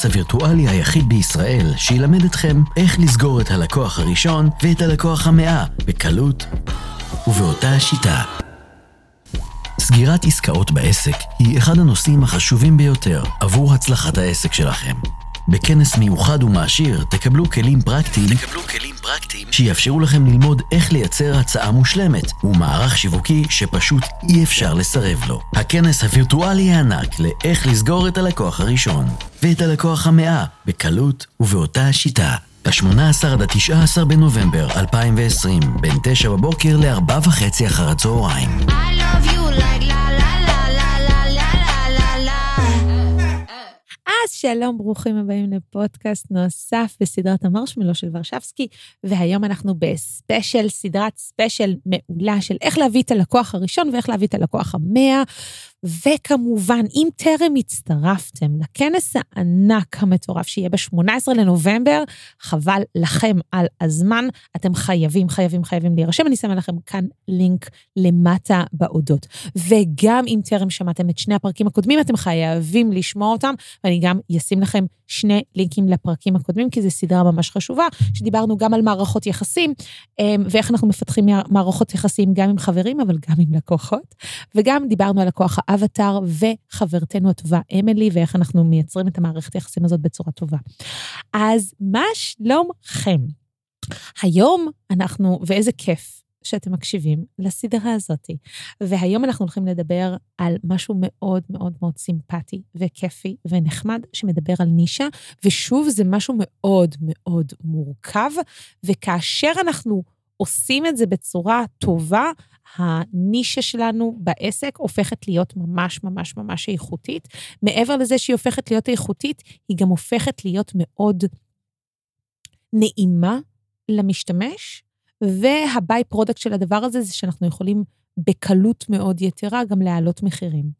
הכנס הווירטואלי היחיד בישראל שילמד אתכם איך לסגור את הלקוח הראשון ואת הלקוח המאה בקלות ובאותה השיטה. סגירת עסקאות בעסק היא אחד הנושאים החשובים ביותר עבור הצלחת העסק שלכם. בכנס מיוחד ומעשיר תקבלו כלים פרקטיים, תקבלו כלים פרקטיים שיאפשרו לכם ללמוד איך לייצר הצעה מושלמת ומערך שיווקי שפשוט אי אפשר לסרב לו. הכנס הווירטואלי הענק לאיך לסגור את הלקוח הראשון ואת הלקוח המאה בקלות ובאותה השיטה. ב-18 עד ה-19 בנובמבר 2020, בין 9 בבוקר ל-4 וחצי אחר הצהריים. I love you like la la אז שלום, ברוכים הבאים לפודקאסט נוסף בסדרת המרשמלו של ורשבסקי, והיום אנחנו בספיישל, סדרת ספיישל מעולה של איך להביא את הלקוח הראשון ואיך להביא את הלקוח המאה. וכמובן, אם טרם הצטרפתם לכנס הענק המטורף שיהיה ב-18 לנובמבר, חבל לכם על הזמן, אתם חייבים, חייבים, חייבים להירשם. אני שמה לכם כאן לינק למטה באודות. וגם אם טרם שמעתם את שני הפרקים הקודמים, אתם חייבים לשמוע אותם, ואני גם אשים לכם שני לינקים לפרקים הקודמים, כי זו סדרה ממש חשובה, שדיברנו גם על מערכות יחסים, אמ, ואיך אנחנו מפתחים מערכות יחסים גם עם חברים, אבל גם עם לקוחות. וגם דיברנו על לקוח האבטאר וחברתנו הטובה אמילי, ואיך אנחנו מייצרים את המערכת היחסים הזאת בצורה טובה. אז מה שלומכם? היום אנחנו, ואיזה כיף שאתם מקשיבים לסדרה הזאת. והיום אנחנו הולכים לדבר על משהו מאוד מאוד מאוד סימפטי וכיפי ונחמד, שמדבר על נישה, ושוב, זה משהו מאוד מאוד מורכב, וכאשר אנחנו עושים את זה בצורה טובה, הנישה שלנו בעסק הופכת להיות ממש ממש ממש איכותית. מעבר לזה שהיא הופכת להיות איכותית, היא גם הופכת להיות מאוד נעימה למשתמש, וה by-product של הדבר הזה זה שאנחנו יכולים בקלות מאוד יתרה גם להעלות מחירים.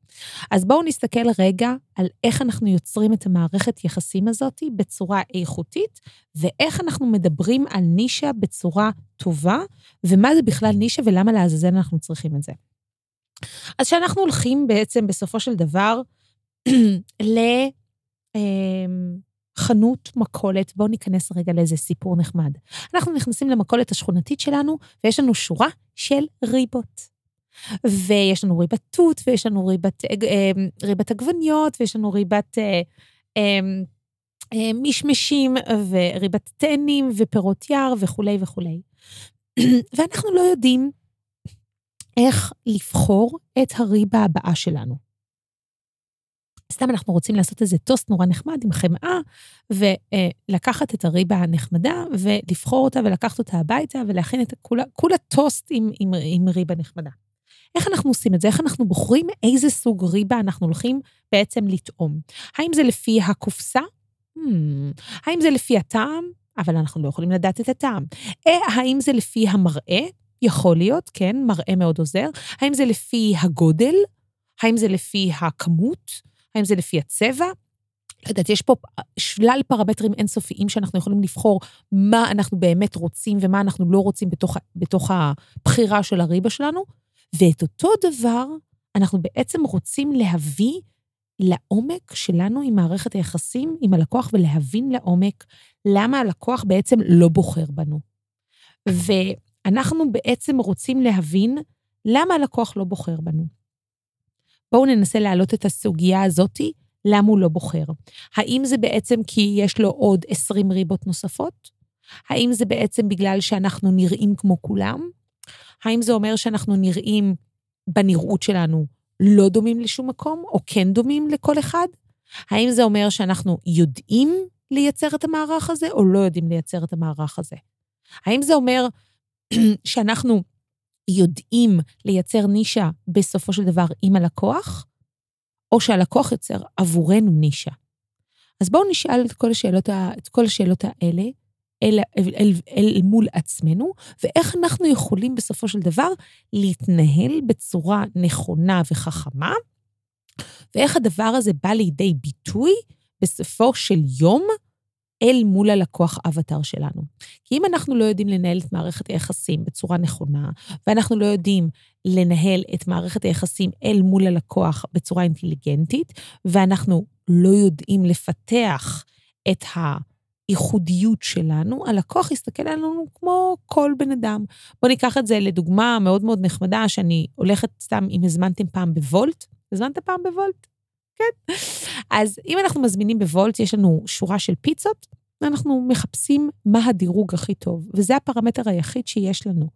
אז בואו נסתכל רגע על איך אנחנו יוצרים את המערכת יחסים הזאת בצורה איכותית, ואיך אנחנו מדברים על נישה בצורה טובה, ומה זה בכלל נישה ולמה לעזאזל אנחנו צריכים את זה. אז כשאנחנו הולכים בעצם בסופו של דבר ל... אמ, מכולת, בואו ניכנס רגע לאיזה סיפור נחמד. אנחנו נכנסים למכולת השכונתית שלנו, ויש לנו שורה של ריבות. ויש לנו ריבת תות, ויש לנו ריבת, אה, ריבת עגבניות, ויש לנו ריבת אה, אה, משמשים, וריבת תאנים, ופירות יער, וכולי וכולי. ואנחנו לא יודעים איך לבחור את הריבה הבאה שלנו. סתם אנחנו רוצים לעשות איזה טוסט נורא נחמד עם חמאה, ולקחת את הריבה הנחמדה ולבחור אותה ולקחת אותה הביתה ולהכין את כולה, כולה טוסט עם, עם, עם ריבה נחמדה. איך אנחנו עושים את זה? איך אנחנו בוחרים איזה סוג ריבה אנחנו הולכים בעצם לטעום? האם זה לפי הקופסה? Hmm. האם זה לפי הטעם? אבל אנחנו לא יכולים לדעת את הטעם. אה, האם זה לפי המראה? יכול להיות, כן, מראה מאוד עוזר. האם זה לפי הגודל? האם זה לפי הכמות? האם זה לפי הצבע? לא יודעת, יש פה שלל פרמטרים אינסופיים שאנחנו יכולים לבחור מה אנחנו באמת רוצים ומה אנחנו לא רוצים בתוך, בתוך הבחירה של הריבה שלנו, ואת אותו דבר אנחנו בעצם רוצים להביא לעומק שלנו עם מערכת היחסים עם הלקוח ולהבין לעומק למה הלקוח בעצם לא בוחר בנו. ואנחנו בעצם רוצים להבין למה הלקוח לא בוחר בנו. בואו ננסה להעלות את הסוגיה הזאתי, למה הוא לא בוחר. האם זה בעצם כי יש לו עוד 20 ריבות נוספות? האם זה בעצם בגלל שאנחנו נראים כמו כולם? האם זה אומר שאנחנו נראים בנראות שלנו לא דומים לשום מקום, או כן דומים לכל אחד? האם זה אומר שאנחנו יודעים לייצר את המערך הזה, או לא יודעים לייצר את המערך הזה? האם זה אומר שאנחנו יודעים לייצר נישה בסופו של דבר עם הלקוח, או שהלקוח יוצר עבורנו נישה. אז בואו נשאל את כל השאלות, את כל השאלות האלה אל, אל, אל, אל מול עצמנו, ואיך אנחנו יכולים בסופו של דבר להתנהל בצורה נכונה וחכמה, ואיך הדבר הזה בא לידי ביטוי בסופו של יום אל מול הלקוח אבטר שלנו. כי אם אנחנו לא יודעים לנהל את מערכת היחסים בצורה נכונה, ואנחנו לא יודעים לנהל את מערכת היחסים אל מול הלקוח בצורה אינטליגנטית, ואנחנו לא יודעים לפתח את הייחודיות שלנו, הלקוח יסתכל עלינו כמו כל בן אדם. בואו ניקח את זה לדוגמה מאוד מאוד נחמדה, שאני הולכת סתם, אם הזמנתם פעם בוולט, הזמנת פעם בוולט? כן. אז אם אנחנו מזמינים בוולט, יש לנו שורה של פיצות, ואנחנו מחפשים מה הדירוג הכי טוב, וזה הפרמטר היחיד שיש לנו.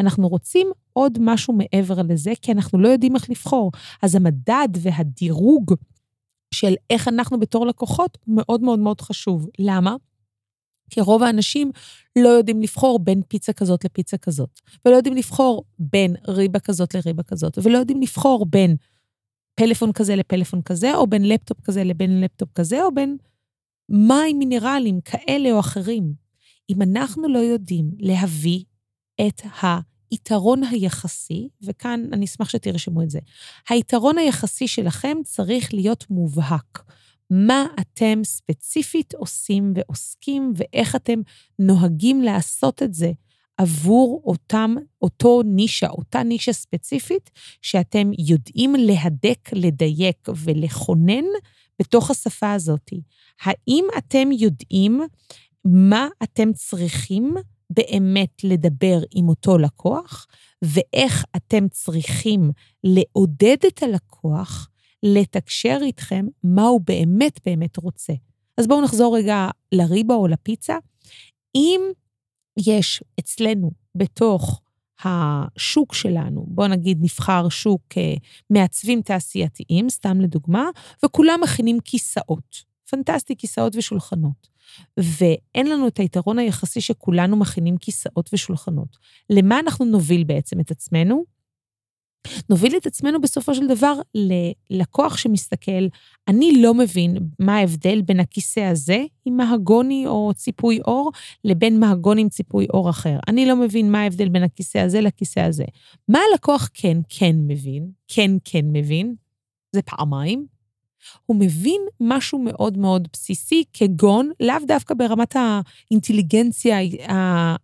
אנחנו רוצים עוד משהו מעבר לזה, כי אנחנו לא יודעים איך לבחור. אז המדד והדירוג של איך אנחנו בתור לקוחות מאוד מאוד מאוד חשוב. למה? כי רוב האנשים לא יודעים לבחור בין פיצה כזאת לפיצה כזאת, ולא יודעים לבחור בין ריבה כזאת לריבה כזאת, ולא יודעים לבחור בין פלאפון כזה לפלאפון כזה, או בין לפטופ כזה לבין לפטופ כזה, או בין מים מינרליים כאלה או אחרים. אם אנחנו לא יודעים להביא את היתרון היחסי, וכאן אני אשמח שתרשמו את זה, היתרון היחסי שלכם צריך להיות מובהק. מה אתם ספציפית עושים ועוסקים, ואיך אתם נוהגים לעשות את זה עבור אותם, אותו נישה, אותה נישה ספציפית, שאתם יודעים להדק, לדייק ולכונן בתוך השפה הזאת. האם אתם יודעים מה אתם צריכים באמת לדבר עם אותו לקוח, ואיך אתם צריכים לעודד את הלקוח לתקשר איתכם מה הוא באמת באמת רוצה. אז בואו נחזור רגע לריבה או לפיצה. אם יש אצלנו בתוך השוק שלנו, בואו נגיד נבחר שוק אה, מעצבים תעשייתיים, סתם לדוגמה, וכולם מכינים כיסאות. פנטסטי, כיסאות ושולחנות. ואין לנו את היתרון היחסי שכולנו מכינים כיסאות ושולחנות. למה אנחנו נוביל בעצם את עצמנו? נוביל את עצמנו בסופו של דבר ללקוח שמסתכל, אני לא מבין מה ההבדל בין הכיסא הזה עם מהגוני או ציפוי אור לבין מהגוני עם ציפוי אור אחר. אני לא מבין מה ההבדל בין הכיסא הזה לכיסא הזה. מה הלקוח כן, כן מבין, כן, כן מבין, זה פעמיים, הוא מבין משהו מאוד מאוד בסיסי, כגון, לאו דווקא ברמת האינטליגנציה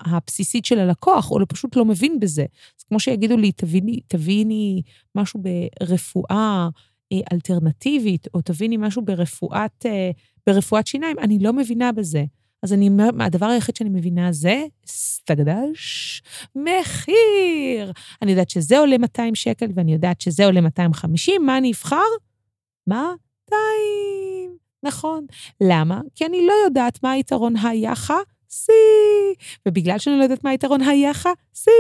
הבסיסית של הלקוח, או פשוט לא מבין בזה. זה כמו שיגידו לי, תביני, תביני משהו ברפואה אה, אלטרנטיבית, או תביני משהו ברפואת, אה, ברפואת שיניים, אני לא מבינה בזה. אז אני, הדבר היחיד שאני מבינה זה, סטגדש, מחיר. אני יודעת שזה עולה 200 שקל, ואני יודעת שזה עולה 250, מה אני אבחר? מה? שתיים. נכון. למה? כי אני לא יודעת מה היתרון היחה. סי. ובגלל שאני לא יודעת מה היתרון היחה, סי.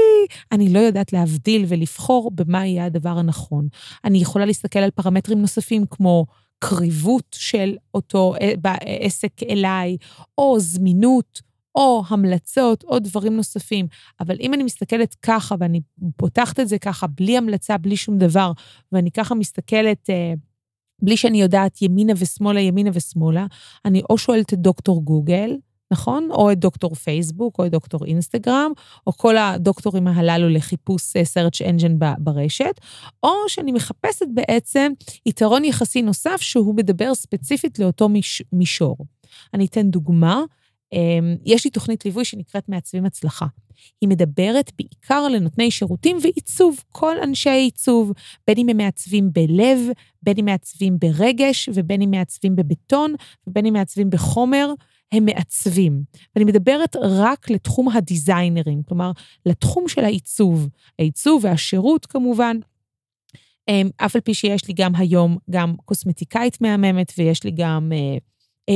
אני לא יודעת להבדיל ולבחור במה יהיה הדבר הנכון. אני יכולה להסתכל על פרמטרים נוספים כמו קריבות של אותו אה, עסק אליי, או זמינות, או המלצות, או דברים נוספים. אבל אם אני מסתכלת ככה, ואני פותחת את זה ככה, בלי המלצה, בלי שום דבר, ואני ככה מסתכלת... אה, בלי שאני יודעת ימינה ושמאלה, ימינה ושמאלה, אני או שואלת את דוקטור גוגל, נכון? או את דוקטור פייסבוק, או את דוקטור אינסטגרם, או כל הדוקטורים הללו לחיפוש אה, search engine ברשת, או שאני מחפשת בעצם יתרון יחסי נוסף שהוא מדבר ספציפית לאותו מיש, מישור. אני אתן דוגמה. אמ, יש לי תוכנית ליווי שנקראת מעצבים הצלחה. היא מדברת בעיקר לנותני שירותים ועיצוב, כל אנשי עיצוב, בין אם הם מעצבים בלב, בין אם מעצבים ברגש, ובין אם מעצבים בבטון, ובין אם מעצבים בחומר, הם מעצבים. ואני מדברת רק לתחום הדיזיינרים, כלומר, לתחום של העיצוב. העיצוב והשירות כמובן. אמ, אף על פי שיש לי גם היום גם קוסמטיקאית מהממת, ויש לי גם אה,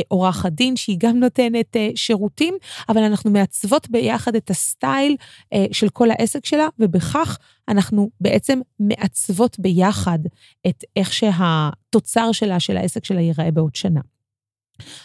עורכת דין, שהיא גם נותנת אה, שירותים, אבל אנחנו מעצבות ביחד את הסטייל אה, של כל העסק שלה, ובכך אנחנו בעצם מעצבות ביחד את איך שהתוצר שלה, של העסק שלה, ייראה בעוד שנה.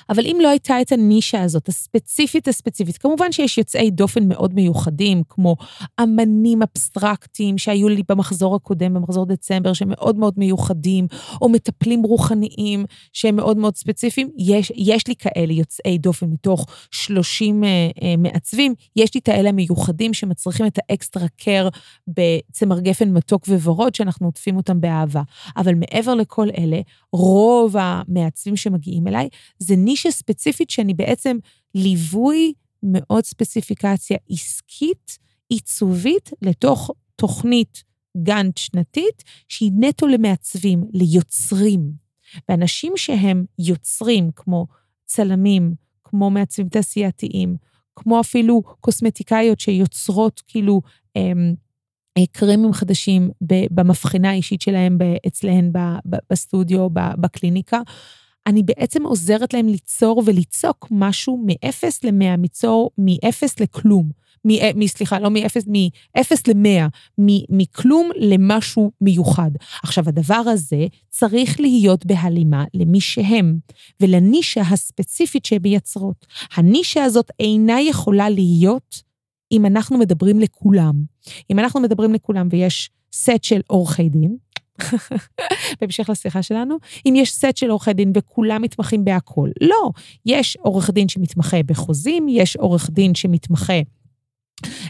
אבל אם לא הייתה את הנישה הזאת, הספציפית הספציפית, כמובן שיש יוצאי דופן מאוד מיוחדים, כמו אמנים אבסטרקטיים שהיו לי במחזור הקודם, במחזור דצמבר, שהם מאוד מאוד מיוחדים, או מטפלים רוחניים שהם מאוד מאוד ספציפיים. יש, יש לי כאלה יוצאי דופן מתוך 30 uh, uh, מעצבים, יש לי את האלה המיוחדים שמצריכים את האקסטרה קר בצמר גפן מתוק וורוד, שאנחנו עוטפים אותם באהבה. אבל מעבר לכל אלה, רוב המעצבים שמגיעים אליי, זה נישה ספציפית שאני בעצם ליווי מאוד ספציפיקציה עסקית, עיצובית, לתוך תוכנית גאנט שנתית, שהיא נטו למעצבים, ליוצרים. ואנשים שהם יוצרים, כמו צלמים, כמו מעצבים תעשייתיים, כמו אפילו קוסמטיקאיות שיוצרות כאילו אמ, אה, קרמים חדשים במבחנה האישית שלהם אצלהן בסטודיו, בקליניקה. אני בעצם עוזרת להם ליצור וליצוק משהו מ-0 ל-100, מיצור מ-0 לכלום. מ, סליחה, לא מ-0, מ-0 ל-100, מכלום למשהו מיוחד. עכשיו, הדבר הזה צריך להיות בהלימה למי שהם ולנישה הספציפית שהן מייצרות. הנישה הזאת אינה יכולה להיות אם אנחנו מדברים לכולם. אם אנחנו מדברים לכולם ויש סט של עורכי דין, בהמשך לשיחה שלנו, אם יש סט של עורכי דין וכולם מתמחים בהכול. לא, יש עורך דין שמתמחה בחוזים, יש עורך דין שמתמחה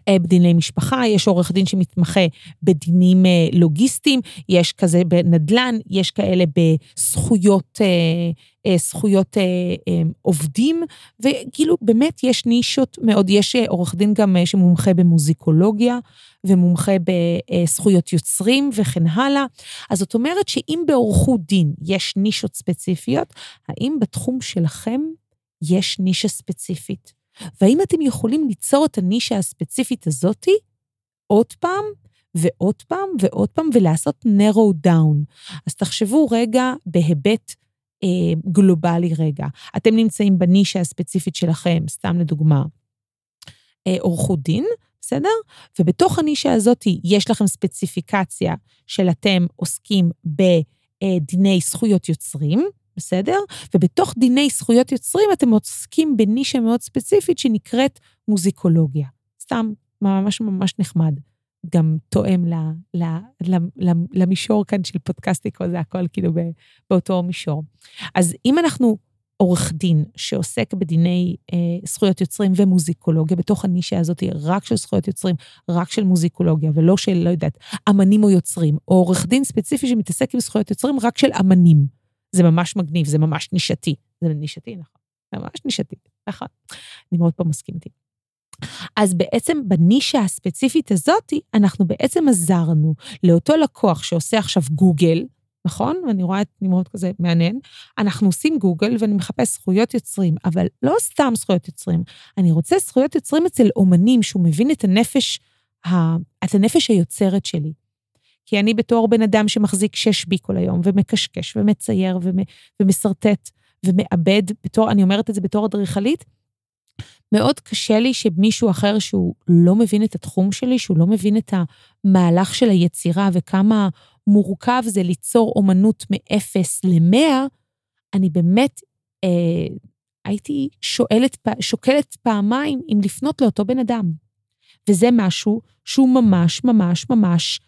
בדיני משפחה, יש עורך דין שמתמחה בדינים אה, לוגיסטיים, יש כזה בנדל"ן, יש כאלה בזכויות אה, זכויות עובדים, וכאילו באמת יש נישות מאוד, יש עורך דין גם שמומחה במוזיקולוגיה, ומומחה בזכויות יוצרים וכן הלאה. אז זאת אומרת שאם בעורכות דין יש נישות ספציפיות, האם בתחום שלכם יש נישה ספציפית? והאם אתם יכולים ליצור את הנישה הספציפית הזאתי עוד פעם ועוד פעם ועוד פעם ולעשות narrow down? אז תחשבו רגע בהיבט אה, גלובלי רגע. אתם נמצאים בנישה הספציפית שלכם, סתם לדוגמה, אה, עורכות דין, בסדר? ובתוך הנישה הזאת יש לכם ספציפיקציה של אתם עוסקים בדיני זכויות יוצרים, בסדר? ובתוך דיני זכויות יוצרים אתם עוסקים בנישה מאוד ספציפית שנקראת מוזיקולוגיה. סתם, ממש ממש נחמד. גם תואם ל, ל, ל, ל, למישור כאן של פודקאסטיקו, זה הכל כאילו באותו מישור. אז אם אנחנו עורך דין שעוסק בדיני אה, זכויות יוצרים ומוזיקולוגיה, בתוך הנישה הזאת רק של זכויות יוצרים, רק של מוזיקולוגיה, ולא של, לא יודעת, אמנים או יוצרים, או עורך דין ספציפי שמתעסק עם זכויות יוצרים רק של אמנים. זה ממש מגניב, זה ממש נישתי. זה נישתי, נכון. זה ממש נישתי, נכון. אני מאוד פה מסכים איתי. אז בעצם בנישה הספציפית הזאת, אנחנו בעצם עזרנו לאותו לקוח שעושה עכשיו גוגל, נכון? ואני רואה את נמרוד כזה מעניין. אנחנו עושים גוגל ואני מחפש זכויות יוצרים, אבל לא סתם זכויות יוצרים, אני רוצה זכויות יוצרים אצל אומנים שהוא מבין את הנפש, ה... את הנפש היוצרת שלי. כי אני בתור בן אדם שמחזיק שש בי כל היום, ומקשקש, ומצייר, ומשרטט, ומאבד, בתור, אני אומרת את זה בתור אדריכלית, מאוד קשה לי שמישהו אחר שהוא לא מבין את התחום שלי, שהוא לא מבין את המהלך של היצירה וכמה מורכב זה ליצור אומנות מ-0 ל-100, אני באמת אה, הייתי שואלת, שוקלת פעמיים אם לפנות לאותו בן אדם. וזה משהו שהוא ממש ממש ממש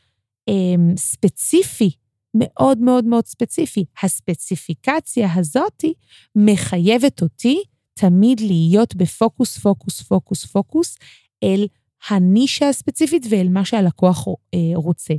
אמ, ספציפי, מאוד מאוד מאוד ספציפי. הספציפיקציה הזאתי מחייבת אותי תמיד להיות בפוקוס, פוקוס, פוקוס, פוקוס, אל הנישה הספציפית ואל מה שהלקוח אה, רוצה.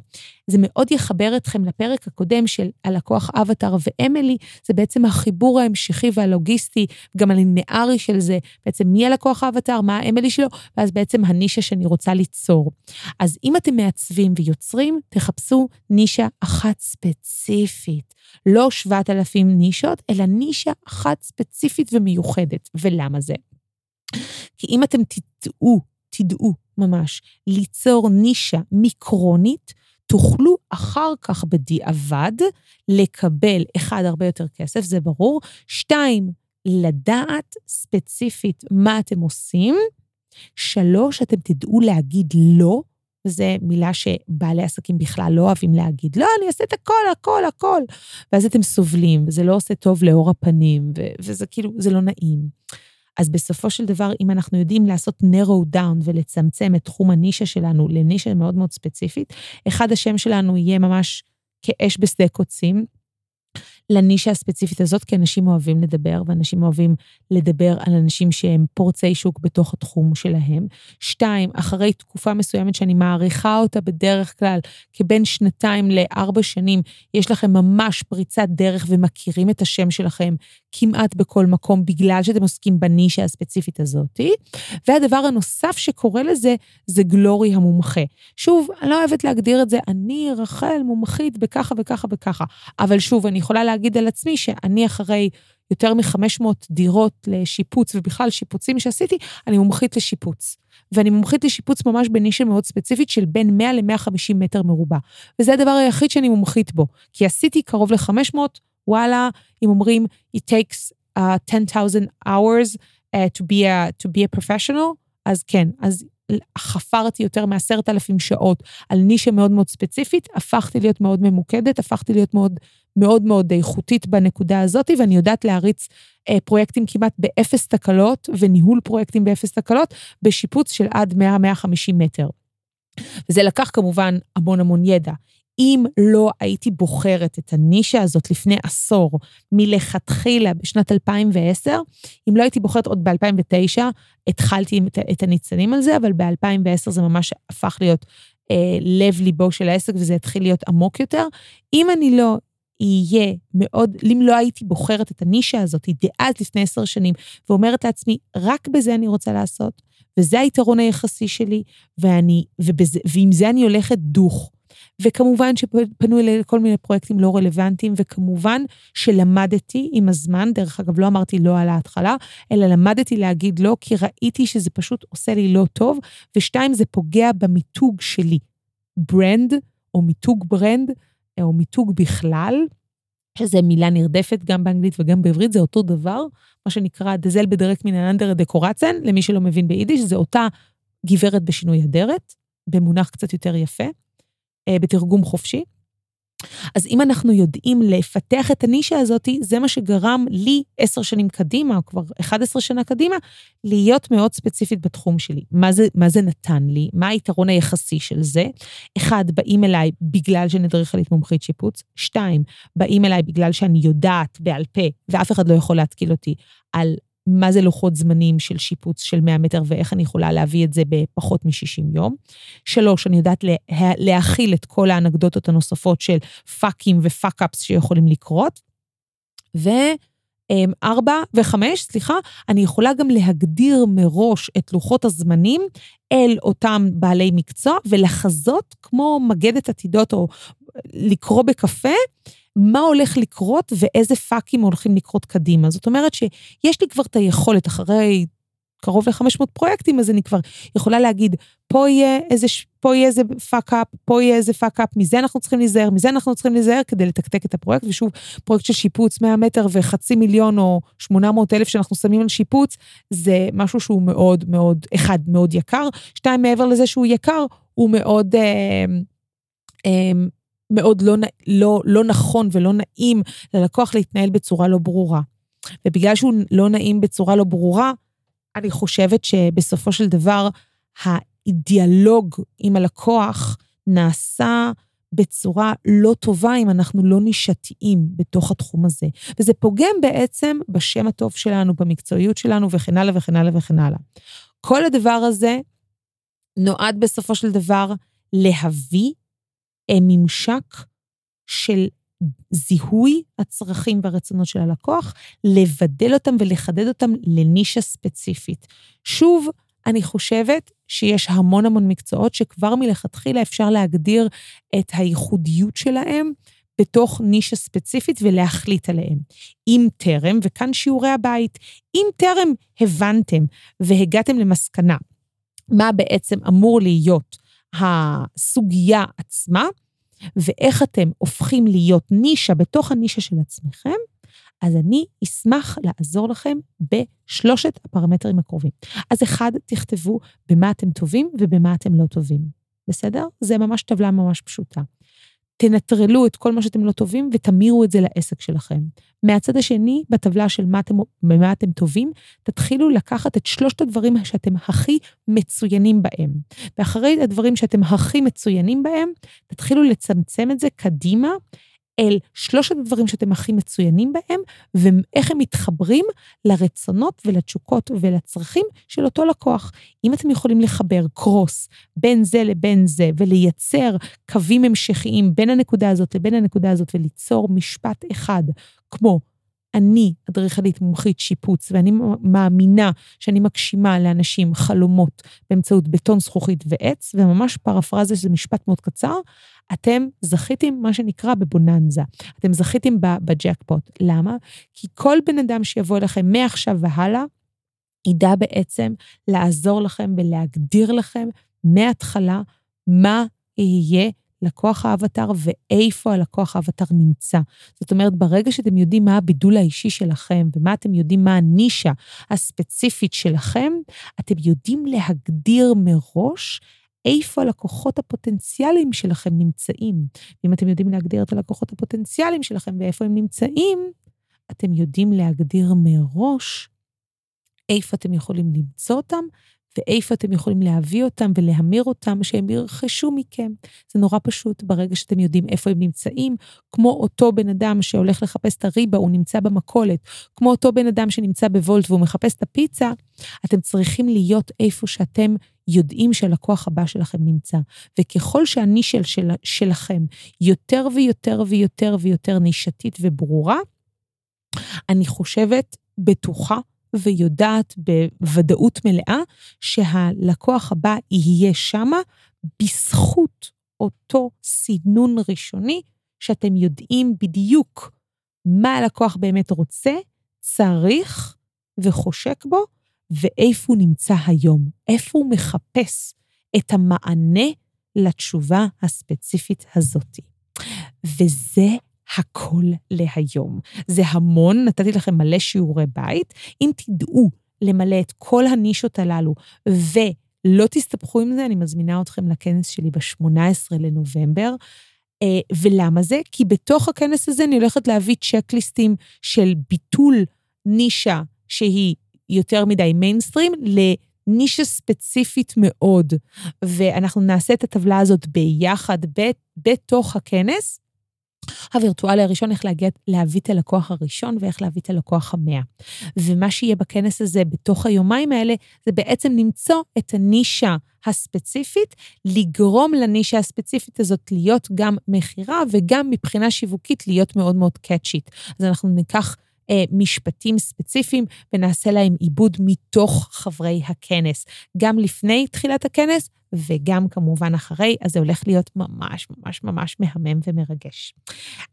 זה מאוד יחבר אתכם לפרק הקודם של הלקוח אבטאר ואמילי, זה בעצם החיבור ההמשכי והלוגיסטי, גם הלינארי של זה, בעצם מי הלקוח אבטאר, מה האמילי שלו, ואז בעצם הנישה שאני רוצה ליצור. אז אם אתם מעצבים ויוצרים, תחפשו נישה אחת ספציפית. לא 7,000 נישות, אלא נישה אחת ספציפית ומיוחדת. ולמה זה? כי אם אתם תדעו, תדעו ממש, ליצור נישה מיקרונית, תוכלו אחר כך בדיעבד לקבל, אחד, הרבה יותר כסף, זה ברור, שתיים, לדעת ספציפית מה אתם עושים, שלוש, אתם תדעו להגיד לא, וזו מילה שבעלי עסקים בכלל לא אוהבים להגיד, לא, אני אעשה את הכל, הכל, הכל. ואז אתם סובלים, וזה לא עושה טוב לאור הפנים, וזה כאילו, זה לא נעים. אז בסופו של דבר, אם אנחנו יודעים לעשות narrow down ולצמצם את תחום הנישה שלנו לנישה מאוד מאוד ספציפית, אחד השם שלנו יהיה ממש כאש בשדה קוצים, לנישה הספציפית הזאת, כי אנשים אוהבים לדבר, ואנשים אוהבים לדבר על אנשים שהם פורצי שוק בתוך התחום שלהם. שתיים, אחרי תקופה מסוימת שאני מעריכה אותה בדרך כלל כבין שנתיים לארבע שנים, יש לכם ממש פריצת דרך ומכירים את השם שלכם כמעט בכל מקום, בגלל שאתם עוסקים בנישה הספציפית הזאת. והדבר הנוסף שקורה לזה, זה גלורי המומחה. שוב, אני לא אוהבת להגדיר את זה, אני, רחל, מומחית בככה וככה וככה, אבל שוב, אני יכולה להגיד על עצמי שאני אחרי יותר מ-500 דירות לשיפוץ, ובכלל שיפוצים שעשיתי, אני מומחית לשיפוץ. ואני מומחית לשיפוץ ממש בנישה מאוד ספציפית של בין 100 ל-150 מטר מרובע. וזה הדבר היחיד שאני מומחית בו, כי עשיתי קרוב ל-500, וואלה, אם אומרים, it takes uh, 10,000 hours uh, to, be a, to be a professional, אז כן, אז חפרתי יותר מעשרת אלפים שעות על נישה מאוד מאוד ספציפית, הפכתי להיות מאוד ממוקדת, הפכתי להיות מאוד מאוד מאוד איכותית בנקודה הזאת, ואני יודעת להריץ אה, פרויקטים כמעט באפס תקלות, וניהול פרויקטים באפס תקלות, בשיפוץ של עד 100-150 מטר. וזה לקח כמובן המון המון ידע. אם לא הייתי בוחרת את הנישה הזאת לפני עשור, מלכתחילה בשנת 2010, אם לא הייתי בוחרת עוד ב-2009, התחלתי את, את הניצנים על זה, אבל ב-2010 זה ממש הפך להיות אה, לב-ליבו של העסק וזה התחיל להיות עמוק יותר. אם אני לא יהיה מאוד, אם לא הייתי בוחרת את הנישה הזאת, דאז לפני עשר שנים, ואומרת לעצמי, רק בזה אני רוצה לעשות, וזה היתרון היחסי שלי, ואני, ובזה, ועם זה אני הולכת דוך. וכמובן שפנו אליי כל מיני פרויקטים לא רלוונטיים, וכמובן שלמדתי עם הזמן, דרך אגב, לא אמרתי לא על ההתחלה, אלא למדתי להגיד לא, כי ראיתי שזה פשוט עושה לי לא טוב, ושתיים, זה פוגע במיתוג שלי. brand, או מיתוג brand, או מיתוג בכלל, שזה מילה נרדפת גם באנגלית וגם בעברית, זה אותו דבר, מה שנקרא דזל בדרק מן האנדר דקורצן, למי שלא מבין ביידיש, זה אותה גברת בשינוי אדרת, במונח קצת יותר יפה. אה, בתרגום חופשי. אז אם אנחנו יודעים לפתח את הנישה הזאת, זה מה שגרם לי עשר שנים קדימה, או כבר 11 שנה קדימה, להיות מאוד ספציפית בתחום שלי. מה זה, מה זה נתן לי? מה היתרון היחסי של זה? אחד, באים אליי בגלל שאני אדריכלית מומחית שיפוץ. שתיים, באים אליי בגלל שאני יודעת בעל פה, ואף אחד לא יכול להתקיל אותי, על מה זה לוחות זמנים של שיפוץ של 100 מטר ואיך אני יכולה להביא את זה בפחות מ-60 יום. שלוש, אני יודעת לה, להכיל את כל האנקדוטות הנוספות של פאקים ו fuck-ups שיכולים לקרות. וארבע וחמש, סליחה, אני יכולה גם להגדיר מראש את לוחות הזמנים אל אותם בעלי מקצוע ולחזות כמו מגדת עתידות או לקרוא בקפה. מה הולך לקרות ואיזה פאקים הולכים לקרות קדימה. זאת אומרת שיש לי כבר את היכולת, אחרי קרוב ל-500 פרויקטים, אז אני כבר יכולה להגיד, פה יהיה איזה, פה יהיה איזה fuck-up, פה יהיה איזה fuck-up, מזה אנחנו צריכים להיזהר, מזה אנחנו צריכים להיזהר כדי לתקתק את הפרויקט. ושוב, פרויקט של שיפוץ 100 מטר וחצי מיליון או 800 אלף שאנחנו שמים על שיפוץ, זה משהו שהוא מאוד מאוד, אחד, מאוד יקר, שתיים, מעבר לזה שהוא יקר, הוא מאוד... אה, אה, מאוד לא, לא, לא נכון ולא נעים ללקוח להתנהל בצורה לא ברורה. ובגלל שהוא לא נעים בצורה לא ברורה, אני חושבת שבסופו של דבר, הדיאלוג עם הלקוח נעשה בצורה לא טובה אם אנחנו לא נישתיים בתוך התחום הזה. וזה פוגם בעצם בשם הטוב שלנו, במקצועיות שלנו וכן הלאה וכן הלאה וכן הלאה. כל הדבר הזה נועד בסופו של דבר להביא ממשק של זיהוי הצרכים והרצונות של הלקוח, לבדל אותם ולחדד אותם לנישה ספציפית. שוב, אני חושבת שיש המון המון מקצועות שכבר מלכתחילה אפשר להגדיר את הייחודיות שלהם בתוך נישה ספציפית ולהחליט עליהם. אם טרם, וכאן שיעורי הבית, אם טרם הבנתם והגעתם למסקנה מה בעצם אמור להיות הסוגיה עצמה, ואיך אתם הופכים להיות נישה בתוך הנישה של עצמכם, אז אני אשמח לעזור לכם בשלושת הפרמטרים הקרובים. אז אחד, תכתבו במה אתם טובים ובמה אתם לא טובים. בסדר? זה ממש טבלה ממש פשוטה. תנטרלו את כל מה שאתם לא טובים ותמירו את זה לעסק שלכם. מהצד השני, בטבלה של מה אתם, במה אתם טובים, תתחילו לקחת את שלושת הדברים שאתם הכי מצוינים בהם. ואחרי הדברים שאתם הכי מצוינים בהם, תתחילו לצמצם את זה קדימה אל שלושת הדברים שאתם הכי מצוינים בהם, ואיך הם מתחברים לרצונות ולתשוקות ולצרכים של אותו לקוח. אם אתם יכולים לחבר קרוס בין זה לבין זה, ולייצר קווים המשכיים בין הנקודה הזאת לבין הנקודה הזאת, וליצור משפט אחד, כמו אני אדריכלית מומחית שיפוץ, ואני מאמינה שאני מגשימה לאנשים חלומות באמצעות בטון, זכוכית ועץ, וממש פרפרזה שזה משפט מאוד קצר, אתם זכיתם, מה שנקרא, בבוננזה. אתם זכיתם בג'קפוט. למה? כי כל בן אדם שיבוא אליכם מעכשיו והלאה, ידע בעצם לעזור לכם ולהגדיר לכם מההתחלה מה יהיה לקוח האבטר ואיפה הלקוח האבטר נמצא. זאת אומרת, ברגע שאתם יודעים מה הבידול האישי שלכם ומה אתם יודעים מה הנישה הספציפית שלכם, אתם יודעים להגדיר מראש איפה הלקוחות הפוטנציאליים שלכם נמצאים. ואם אתם יודעים להגדיר את הלקוחות הפוטנציאליים שלכם ואיפה הם נמצאים, אתם יודעים להגדיר מראש איפה אתם יכולים למצוא אותם ואיפה אתם יכולים להביא אותם ולהמיר אותם, שהם ירכשו מכם. זה נורא פשוט ברגע שאתם יודעים איפה הם נמצאים, כמו אותו בן אדם שהולך לחפש את הריבה, הוא נמצא במכולת, כמו אותו בן אדם שנמצא בוולט והוא מחפש את הפיצה, אתם צריכים להיות איפה שאתם יודעים שהלקוח הבא שלכם נמצא. וככל שהנישה של, שלכם יותר ויותר ויותר ויותר נישתית וברורה, אני חושבת, בטוחה, ויודעת בוודאות מלאה שהלקוח הבא יהיה שמה בזכות אותו סינון ראשוני, שאתם יודעים בדיוק מה הלקוח באמת רוצה, צריך וחושק בו, ואיפה הוא נמצא היום, איפה הוא מחפש את המענה לתשובה הספציפית הזאת. וזה הכל להיום. זה המון, נתתי לכם מלא שיעורי בית. אם תדעו למלא את כל הנישות הללו ולא תסתבכו עם זה, אני מזמינה אתכם לכנס שלי ב-18 לנובמבר. אה, ולמה זה? כי בתוך הכנס הזה אני הולכת להביא צ'קליסטים של ביטול נישה שהיא יותר מדי מיינסטרים, לנישה ספציפית מאוד. ואנחנו נעשה את הטבלה הזאת ביחד בתוך הכנס, הווירטואלי הראשון, איך להגיע, להביא את הלקוח הראשון ואיך להביא את הלקוח המאה. ומה שיהיה בכנס הזה בתוך היומיים האלה, זה בעצם למצוא את הנישה הספציפית, לגרום לנישה הספציפית הזאת להיות גם מכירה וגם מבחינה שיווקית להיות מאוד מאוד קאצ'ית. אז אנחנו ניקח אה, משפטים ספציפיים ונעשה להם עיבוד מתוך חברי הכנס, גם לפני תחילת הכנס וגם כמובן אחרי, אז זה הולך להיות ממש ממש ממש מהמם ומרגש.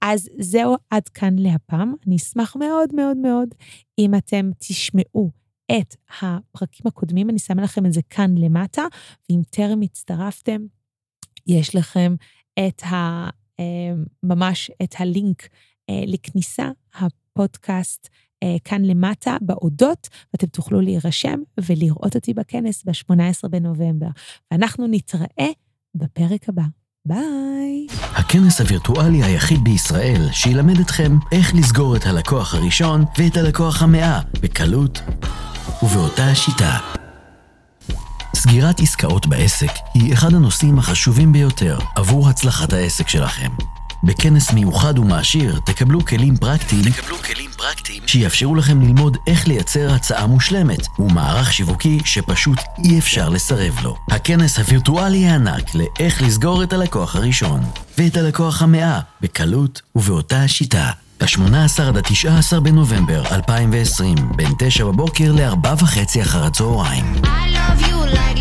אז זהו עד כאן להפעם. אני אשמח מאוד מאוד מאוד אם אתם תשמעו את הפרקים הקודמים, אני שמה לכם את זה כאן למטה, ואם טרם הצטרפתם, יש לכם את ה... אה, ממש את הלינק אה, לכניסה, הפודקאסט אה, כאן למטה באודות, ואתם תוכלו להירשם ולראות אותי בכנס ב-18 בנובמבר. ואנחנו נתראה בפרק הבא. ביי. הכנס הווירטואלי היחיד בישראל שילמד אתכם איך לסגור את הלקוח הראשון ואת הלקוח המאה בקלות ובאותה השיטה. סגירת עסקאות בעסק היא אחד הנושאים החשובים ביותר עבור הצלחת העסק שלכם. בכנס מיוחד ומעשיר תקבלו כלים פרקטיים, תקבלו כלים פרקטיים שיאפשרו לכם ללמוד איך לייצר הצעה מושלמת ומערך שיווקי שפשוט אי אפשר לסרב לו. הכנס הווירטואלי הענק לאיך לסגור את הלקוח הראשון ואת הלקוח המאה בקלות ובאותה השיטה. ה-18 עד ה-19 בנובמבר 2020, בין 9 בבוקר ל-4 וחצי אחר הצהריים. I love you like